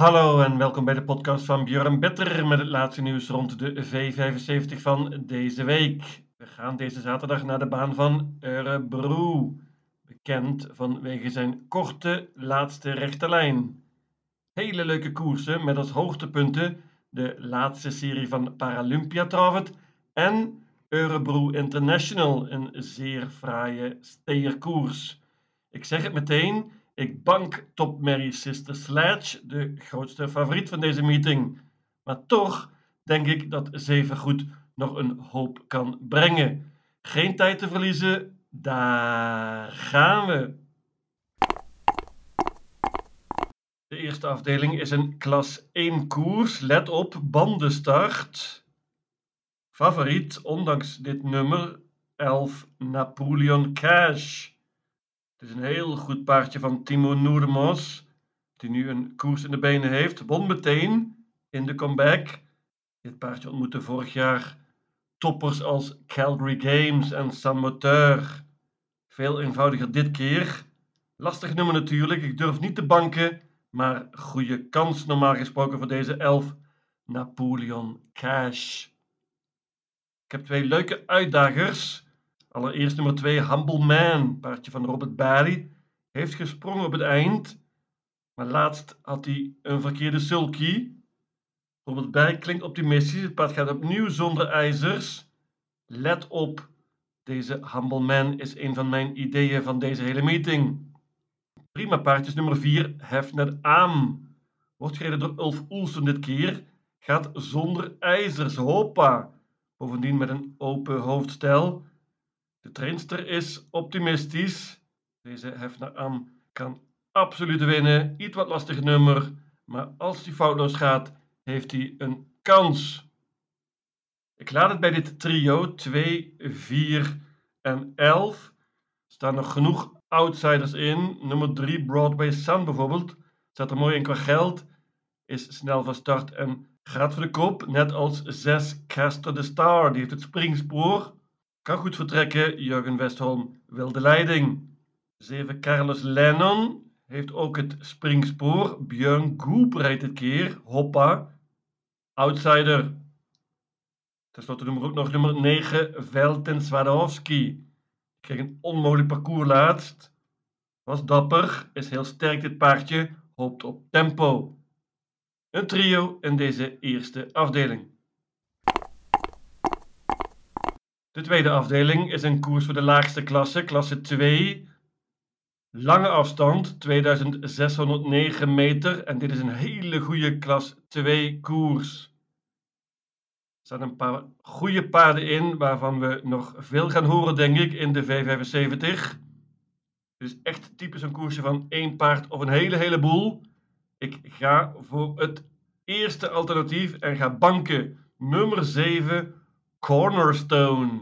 Hallo en welkom bij de podcast van Björn Better met het laatste nieuws rond de V75 van deze week. We gaan deze zaterdag naar de baan van Örebro, bekend vanwege zijn korte laatste rechte lijn. Hele leuke koersen met als hoogtepunten de laatste serie van Paralympia Travet en Örebro International, een zeer fraaie steerkoers. Ik zeg het meteen, ik bank Top Mary Sister Sledge, de grootste favoriet van deze meeting. Maar toch denk ik dat Zevengoed nog een hoop kan brengen. Geen tijd te verliezen, daar gaan we. De eerste afdeling is een klas 1 koers. Let op, bandenstart. Favoriet, ondanks dit nummer, 11 Napoleon Cash. Het is een heel goed paardje van Timo Noerdemos, die nu een koers in de benen heeft. Won meteen in de comeback. Dit paardje ontmoette vorig jaar toppers als Calgary Games en San Moteur. Veel eenvoudiger dit keer. Lastig nummer natuurlijk, ik durf niet te banken, maar goede kans normaal gesproken voor deze 11 Napoleon Cash. Ik heb twee leuke uitdagers. Allereerst nummer 2, Humble Man, paardje van Robert Barry. Heeft gesprongen op het eind, maar laatst had hij een verkeerde sulky. Robert Barry klinkt optimistisch. Het paard gaat opnieuw zonder ijzers. Let op, deze Humble Man is een van mijn ideeën van deze hele meeting. Prima paardjes nummer 4, Hefner Aam. Wordt gereden door Ulf Oelsen dit keer. Gaat zonder ijzers, hoppa. Bovendien met een open hoofdstel. De trainster is optimistisch. Deze Hefner Am kan absoluut winnen. Iets wat lastig nummer. Maar als hij foutloos gaat, heeft hij een kans. Ik laat het bij dit trio 2, 4 en 11. Er staan nog genoeg outsiders in. Nummer 3 Broadway Sun bijvoorbeeld. Zet er mooi in qua geld. Is snel van start en gaat voor de kop. Net als 6 Castor the Star. Die heeft het springspoor. Kan goed vertrekken. Jurgen Westholm wil de leiding. 7 Carlos Lennon heeft ook het springspoor. Björn Goop rijdt dit keer. Hoppa. Outsider. Ten slotte noemen we ook nog nummer 9 Velten Swadowski. Kreeg een onmogelijk parcours laatst. Was dapper, is heel sterk dit paardje, hoopt op tempo. Een trio in deze eerste afdeling. De tweede afdeling is een koers voor de laagste klasse, klasse 2. Lange afstand, 2609 meter. En dit is een hele goede klas 2 koers. Er staan een paar goede paarden in, waarvan we nog veel gaan horen, denk ik, in de V75. Het is echt typisch een koersje van één paard of een hele heleboel. Ik ga voor het eerste alternatief en ga banken. Nummer 7, Cornerstone.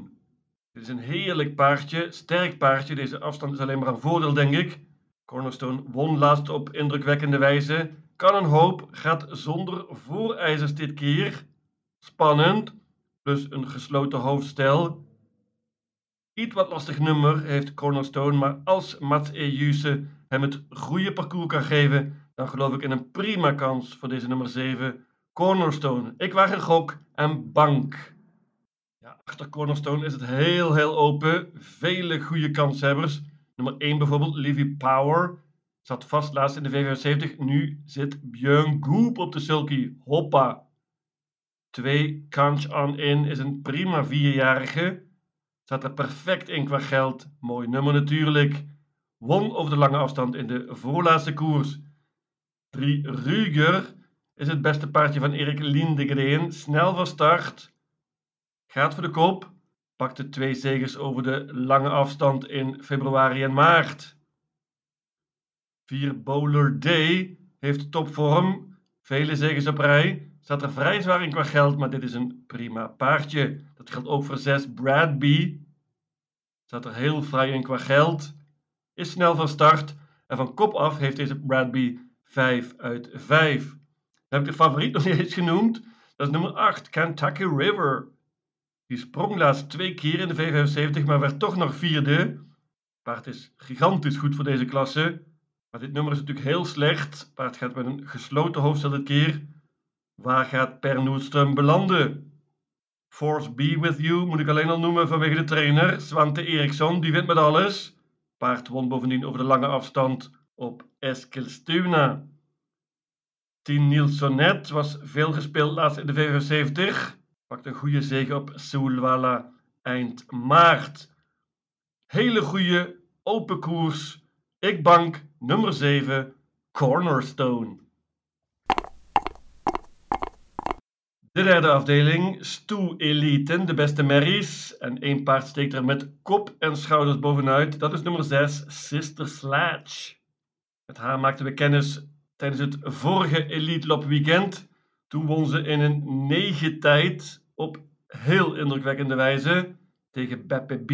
Dit is een heerlijk paardje, sterk paardje. Deze afstand is alleen maar een voordeel, denk ik. Cornerstone won laatst op indrukwekkende wijze. Kan een hoop, gaat zonder voorijzers dit keer. Spannend, plus een gesloten hoofdstel. Iets wat lastig nummer heeft Cornerstone, maar als Mats Ejuse hem het goede parcours kan geven, dan geloof ik in een prima kans voor deze nummer 7, Cornerstone. Ik waag een gok en bank. Achter Cornerstone is het heel, heel open. Vele goede kanshebbers. Nummer 1 bijvoorbeeld, Livy Power. Zat vast laatst in de V75. Nu zit Björn Goop op de sulky. Hoppa. 2 Kanch On In is een prima vierjarige. Zat er perfect in qua geld. Mooi nummer natuurlijk. Won over de lange afstand in de voorlaatste koers. 3 Ruger is het beste paardje van Erik Lindegren. Snel van start. Gaat voor de kop. Pakte twee zegers over de lange afstand in februari en maart. 4 Bowler Day heeft topvorm. Vele zegers op rij. Staat er vrij zwaar in qua geld, maar dit is een prima paardje. Dat geldt ook voor 6 Bradby. Staat er heel vrij in qua geld. Is snel van start. En van kop af heeft deze Bradby 5 uit 5. Dan heb ik de favoriet nog niet eens genoemd. Dat is nummer 8, Kentucky River. Die sprong laatst twee keer in de V75, maar werd toch nog vierde. Paard is gigantisch goed voor deze klasse. Maar dit nummer is natuurlijk heel slecht. Paard gaat met een gesloten hoofdstel dit keer. Waar gaat Per Noelström belanden? Force Be With You moet ik alleen al noemen vanwege de trainer. Svante Eriksson, die wint met alles. Paard won bovendien over de lange afstand op Eskilstuna. Tien Nielsonet was veel gespeeld laatst in de V75. Pakt een goede zege op Soulwala eind maart. Hele goede open koers. Ik bank nummer 7, Cornerstone. De derde afdeling, Stoe Eliten, de beste merries. En één paard steekt er met kop en schouders bovenuit. Dat is nummer 6, Sister Sledge. Met haar maakten we kennis tijdens het vorige Elite Lop weekend. Toen won ze in een negen tijd op heel indrukwekkende wijze. Tegen Beppe B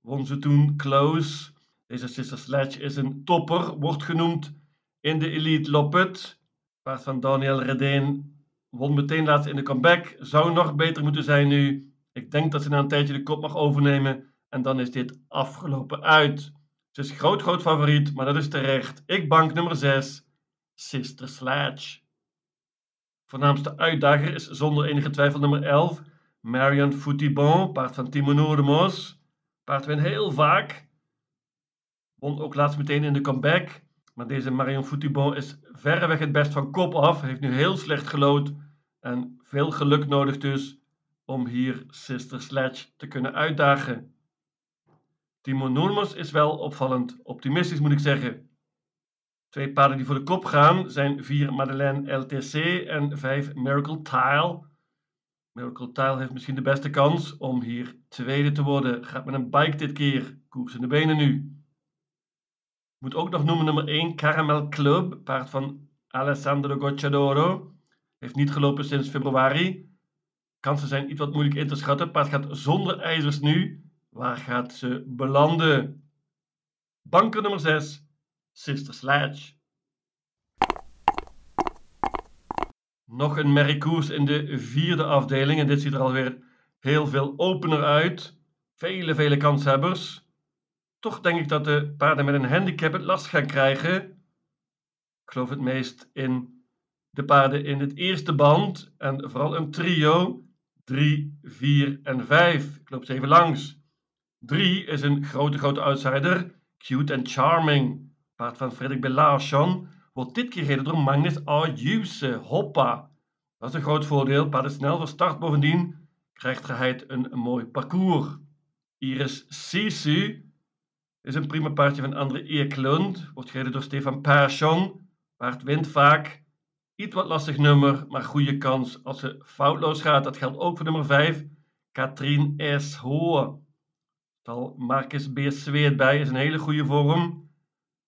won ze toen close. Deze Sister Sledge is een topper, wordt genoemd in de Elite Loppet. Paard van Daniel Redeen won meteen laatst in de comeback. Zou nog beter moeten zijn nu. Ik denk dat ze na een tijdje de kop mag overnemen. En dan is dit afgelopen uit. Ze is groot, groot favoriet, maar dat is terecht. Ik bank nummer 6, Sister Sledge. Voornaamste uitdager is zonder enige twijfel nummer 11, Marion Foutibon, paard van Timo Noordemos. Paard wint heel vaak. Won ook laatst meteen in de comeback. Maar deze Marion Foutibon is verreweg het best van kop af. Heeft nu heel slecht gelood. En veel geluk nodig dus om hier Sister Sledge te kunnen uitdagen. Timo Noormos is wel opvallend optimistisch moet ik zeggen. Twee paarden die voor de kop gaan zijn 4 Madeleine LTC en 5 Miracle Tile. Miracle Tile heeft misschien de beste kans om hier tweede te worden. Gaat met een bike dit keer. Koers in de benen nu. Moet ook nog noemen nummer 1 Caramel Club, paard van Alessandro Gocciadoro. Heeft niet gelopen sinds februari. Kansen zijn iets wat moeilijk in te schatten. Paard gaat zonder ijzers nu. Waar gaat ze belanden? Banker nummer 6, Sister Sledge. Nog een merriekoers in de vierde afdeling. En dit ziet er alweer heel veel opener uit. Vele, vele kanshebbers. Toch denk ik dat de paarden met een handicap het last gaan krijgen. Ik geloof het meest in de paarden in het eerste band. En vooral een trio. 3, 4 en 5. Ik loop ze even langs. 3 is een grote, grote outsider. Cute and Charming. Paard van Frederik Belarchon wordt dit keer gereden door Magnus Ayuse. Hoppa. Dat is een groot voordeel. Paard is snel van start bovendien. Krijgt geheid een, mooi parcours. Iris Sisu is een prima paardje van André Eklund. Wordt gereden door Stefan Persson. Paard wint vaak. Iets wat lastig nummer, maar goede kans als ze foutloos gaat. Dat geldt ook voor nummer 5. Katrien S. Hohe. Stal Marcus B. Zweet bij is een hele goede vorm.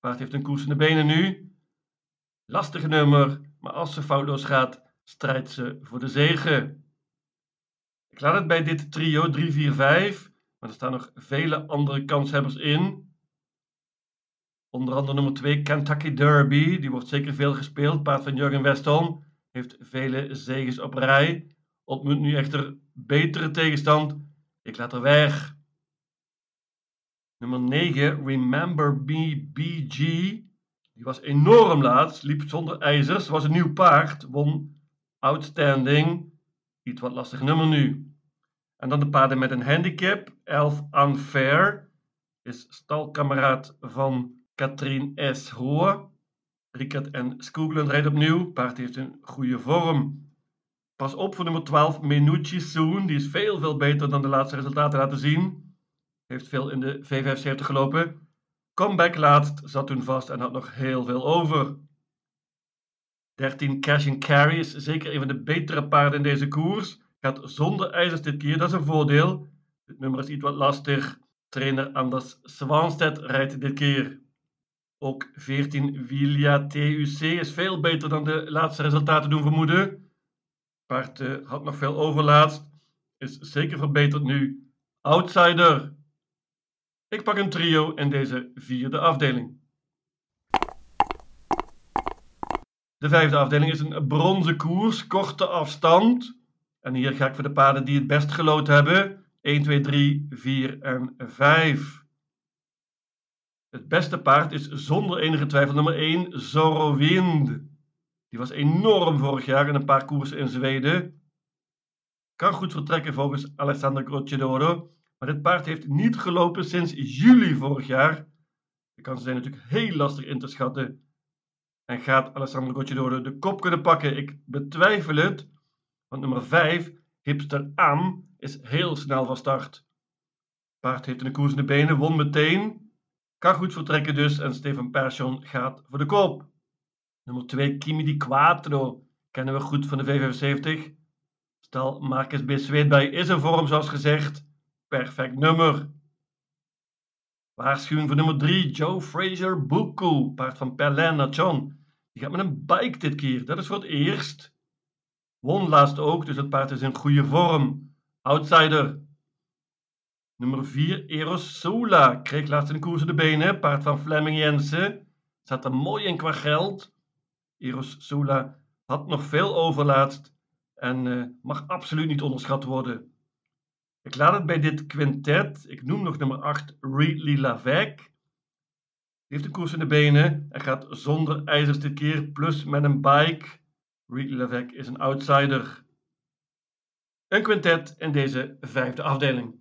Paard heeft een koers in de benen nu. Lastig nummer, maar als ze foutloos gaat, strijdt ze voor de zege. Ik laat het bij dit trio 3-4-5, maar er staan nog vele andere kanshebbers in. Onder andere nummer 2 Kentucky Derby, die wordt zeker veel gespeeld. Paard van Jurgen Westholm heeft vele zegens op rij. Ontmoet nu echter betere tegenstand. Ik laat er weg. Nummer 9, Remember Me BG. Die was enorm laat, liep zonder ijzers, was een nieuw paard, won Outstanding. Iets wat lastig nummer nu. En dan de paarden met een handicap. 11 Unfair is stalkameraad van Katrien S. Hoor. Rickert en Skoogland rijdt opnieuw. Paard heeft een goede vorm. Pas op voor nummer 12 Menucci Soon. Die is veel, veel beter dan de laatste resultaten laten zien. Heeft veel in de V75 gelopen. Comeback laatst, zat toen vast en had nog heel veel over. 13 Cash and Carry is zeker een van de betere paarden in deze koers. Gaat zonder ijzers dit keer, dat is een voordeel. Dit nummer is iets wat lastig. Trainer Anders Swanstedt rijdt dit keer. Ook 14 Vilja TUC is veel beter dan de laatste resultaten doen vermoeden. Paard uh, had nog veel overlaatst. Is zeker verbeterd nu. Outsider. Ik pak een trio in deze vierde afdeling. De vijfde afdeling is een bronzen koers, korte afstand. En hier ga ik voor de paarden die het best gelood hebben. 1, 2, 3, 4 en 5. Het beste paard is zonder enige twijfel nummer 1, Zorowind. Die was enorm vorig jaar in een paar koersen in Zweden. Kan goed vertrekken volgens Alessandro Crocedoro, maar dit paard heeft niet gelopen sinds juli vorig jaar. De kansen zijn natuurlijk heel lastig in te schatten. En gaat Alessandro Crocedoro de kop kunnen pakken? Ik betwijfel het, want nummer 5, Hipster Am, is heel snel van start. Paard heeft de koers in de benen, won meteen. Kan goed vertrekken dus en Steven Persson gaat voor de koop. Nummer 2, Kimi di Quattro, kennen we goed van de V75. Stel, Marcus B. Zweetbij is in vorm zoals gezegd. Perfect nummer. Waarschuwing voor nummer 3, Joe Fraser Buku, paard van Perlin Nation. Die gaat met een bike dit keer, dat is voor het eerst. Won laatst ook, dus het paard is in goede vorm. Outsider. Nummer 4, Eros Sola. Kreeg laatst in de koers de benen. Paard van Fleming Jensen. Zat er mooi in qua geld. Eros Sola had nog veel overlaatst. En uh, mag absoluut niet onderschat worden. Ik laat het bij dit quintet. Ik noem nog nummer 8, Ridley Lavec. Die heeft de koers in de benen en gaat zonder ijzers dit keer, plus met een bike. Ridley Lavec is een outsider. Een quintet in deze vijfde afdeling.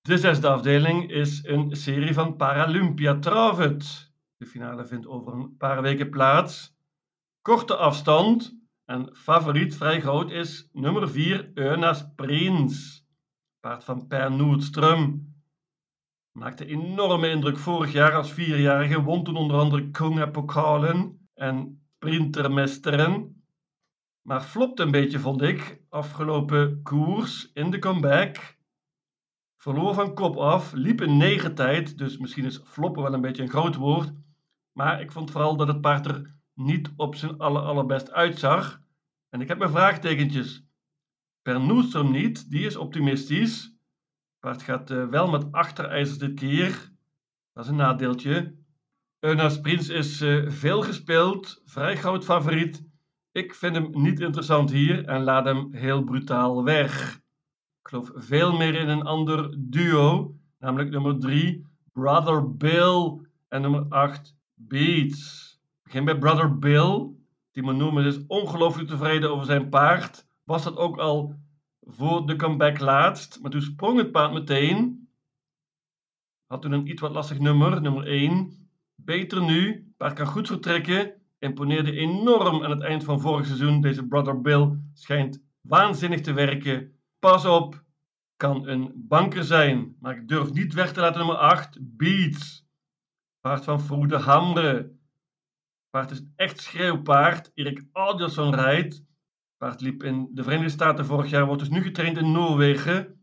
De zesde afdeling is een serie van Paralympia Travet. De finale vindt over een paar weken plaats. Korte afstand en favoriet vrij groot is nummer 4 Eunas Prins. Paard van Per Noordström. Maakte enorme indruk vorig jaar als vierjarige. Won toen onder andere Kunga Pokalen en Printermesteren. Maar flopte een beetje, vond ik. Afgelopen koers in de comeback. Verloor van kop af, liep in negen tijd, dus misschien is floppen wel een beetje een groot woord. Maar ik vond vooral dat het paard er niet op zijn aller, allerbest uitzag. En ik heb mijn vraagtekentjes. Per Noestrom niet, die is optimistisch. Paard gaat uh, wel met achterijzers dit keer. Dat is een nadeeltje. Eunas Prins is uh, veel gespeeld, vrij groot favoriet. Ik vind hem niet interessant hier en laat hem heel brutaal weg. Ik geloof veel meer in een ander duo, namelijk nummer 3, Brother Bill en nummer 8, Beats. Ik begin bij Brother Bill. Die noemen is ongelooflijk tevreden over zijn paard. Was dat ook al voor de comeback laatst. Maar toen sprong het paard meteen. Had toen een iets wat lastig nummer, nummer 1. Beter nu. Paard kan goed vertrekken. Imponeerde enorm aan het eind van vorig seizoen. Deze Brother Bill schijnt waanzinnig te werken. Pas op, kan een banker zijn. Maar ik durf niet weg te laten nummer 8, Beats. Paard van Vroede Hamre. Paard is echt schreeuwpaard. Erik Alderson rijdt. Paard liep in de Verenigde Staten vorig jaar, wordt dus nu getraind in Noorwegen.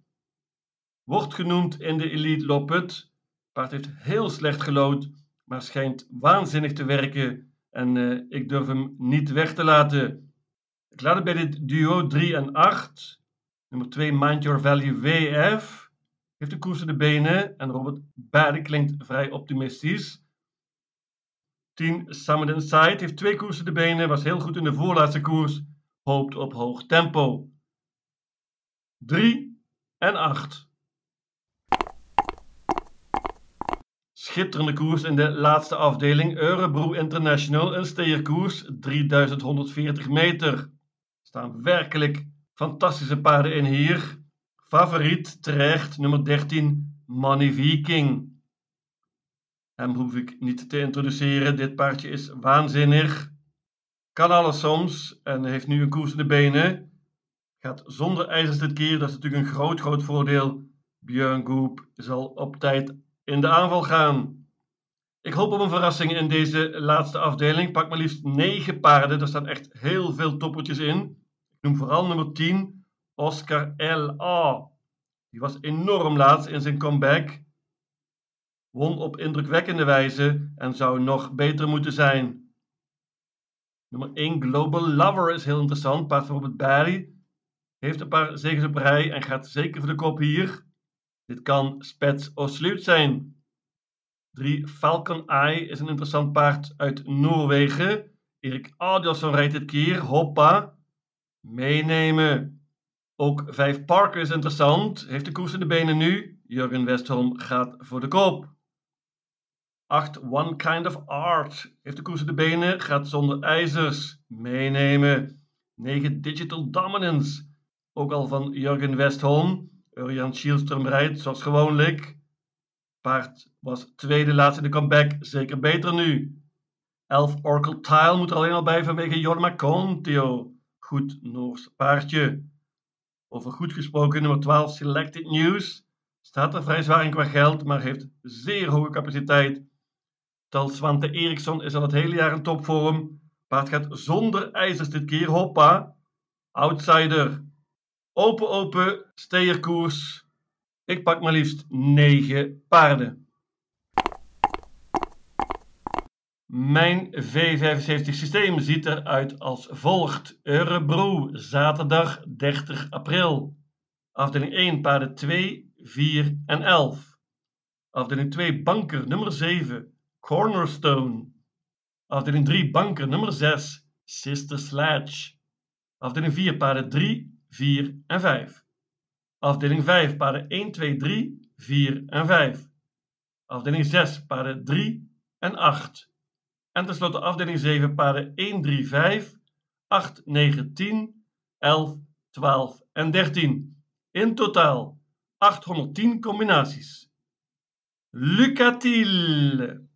Wordt genoemd in de Elite Loppet. Paard heeft heel slecht gelood, maar schijnt waanzinnig te werken. En uh, ik durf hem niet weg te laten. Ik laat het bij dit duo 3 en 8. Nummer 2, Mind Your Value WF. Heeft de koers in de benen en Robert Bade klinkt vrij optimistisch. 10 Summit Inside heeft twee koersen de benen, was heel goed in de voorlaatste koers, hoopt op hoog tempo. 3 en 8. Schitterende koers in de laatste afdeling, Eurebro International, een steerkoers, 3140 meter. Er staan werkelijk fantastische paarden in hier. Favoriet terecht, nummer 13, Money Viking. Hem hoef ik niet te introduceren. Dit paardje is waanzinnig. Kan alles soms en heeft nu een koers in de benen. Gaat zonder ijzers dit keer. Dat is natuurlijk een groot, groot voordeel. Björn Goop zal op tijd in de aanval gaan. Ik hoop op een verrassing in deze laatste afdeling. Pak maar liefst 9 paarden. Er staan echt heel veel toppertjes in. Ik noem vooral nummer 10, Oscar L.A. Die was enorm laat in zijn comeback won op indrukwekkende wijze en zou nog beter moeten zijn. Nummer 1 Global Lover is heel interessant. Paard van Robert Barry heeft een paar zegens op rij en gaat zeker voor de kop hier. Dit kan Spets Sluit zijn. 3 Falcon Eye is een interessant paard uit Noorwegen. Erik Adielson rijdt dit keer. Hoppa. Meenemen. Ook 5 Parker is interessant. Heeft de koers in de benen nu. Jurgen Westholm gaat voor de koop. 8. One Kind of Art. Heeft de koers de benen, gaat zonder ijzers. Meenemen. 9. Digital Dominance. Ook al van Jurgen Westholm. Urian Schielström rijdt zoals gewoonlijk. Paard was tweede laatst in de comeback. Zeker beter nu. 11. Oracle Tile moet er alleen al bij vanwege Jorma Contio. Goed Noors paardje. Over goed gesproken, nummer 12 Selected News. Staat er vrij zwaar in qua geld, maar heeft zeer hoge capaciteit. Tal Swante Eriksson is al het hele jaar in topvorm. Paard gaat zonder ijzers dit keer, hoppa. Outsider. Open, open, steerkoers. Ik pak maar liefst 9 paarden. Mijn V75 systeem ziet eruit als volgt. Örebro, zaterdag 30 april. Afdeling 1, paarden 2, 4 en 11. Afdeling 2, banker nummer 7, Cornerstone. Afdeling 3, banker nummer 6, Sister Sledge. Afdeling 4, paarden 3, 4 en 5. Afdeling 5, paarden 1, 2, 3, 4 en 5. Afdeling 6, paarden 3 en 8. En tenslotte afdeling 7, paarden 1, 3, 5, 8, 9, 10, 11, 12 en 13. In totaal 810 combinaties. Lucatil.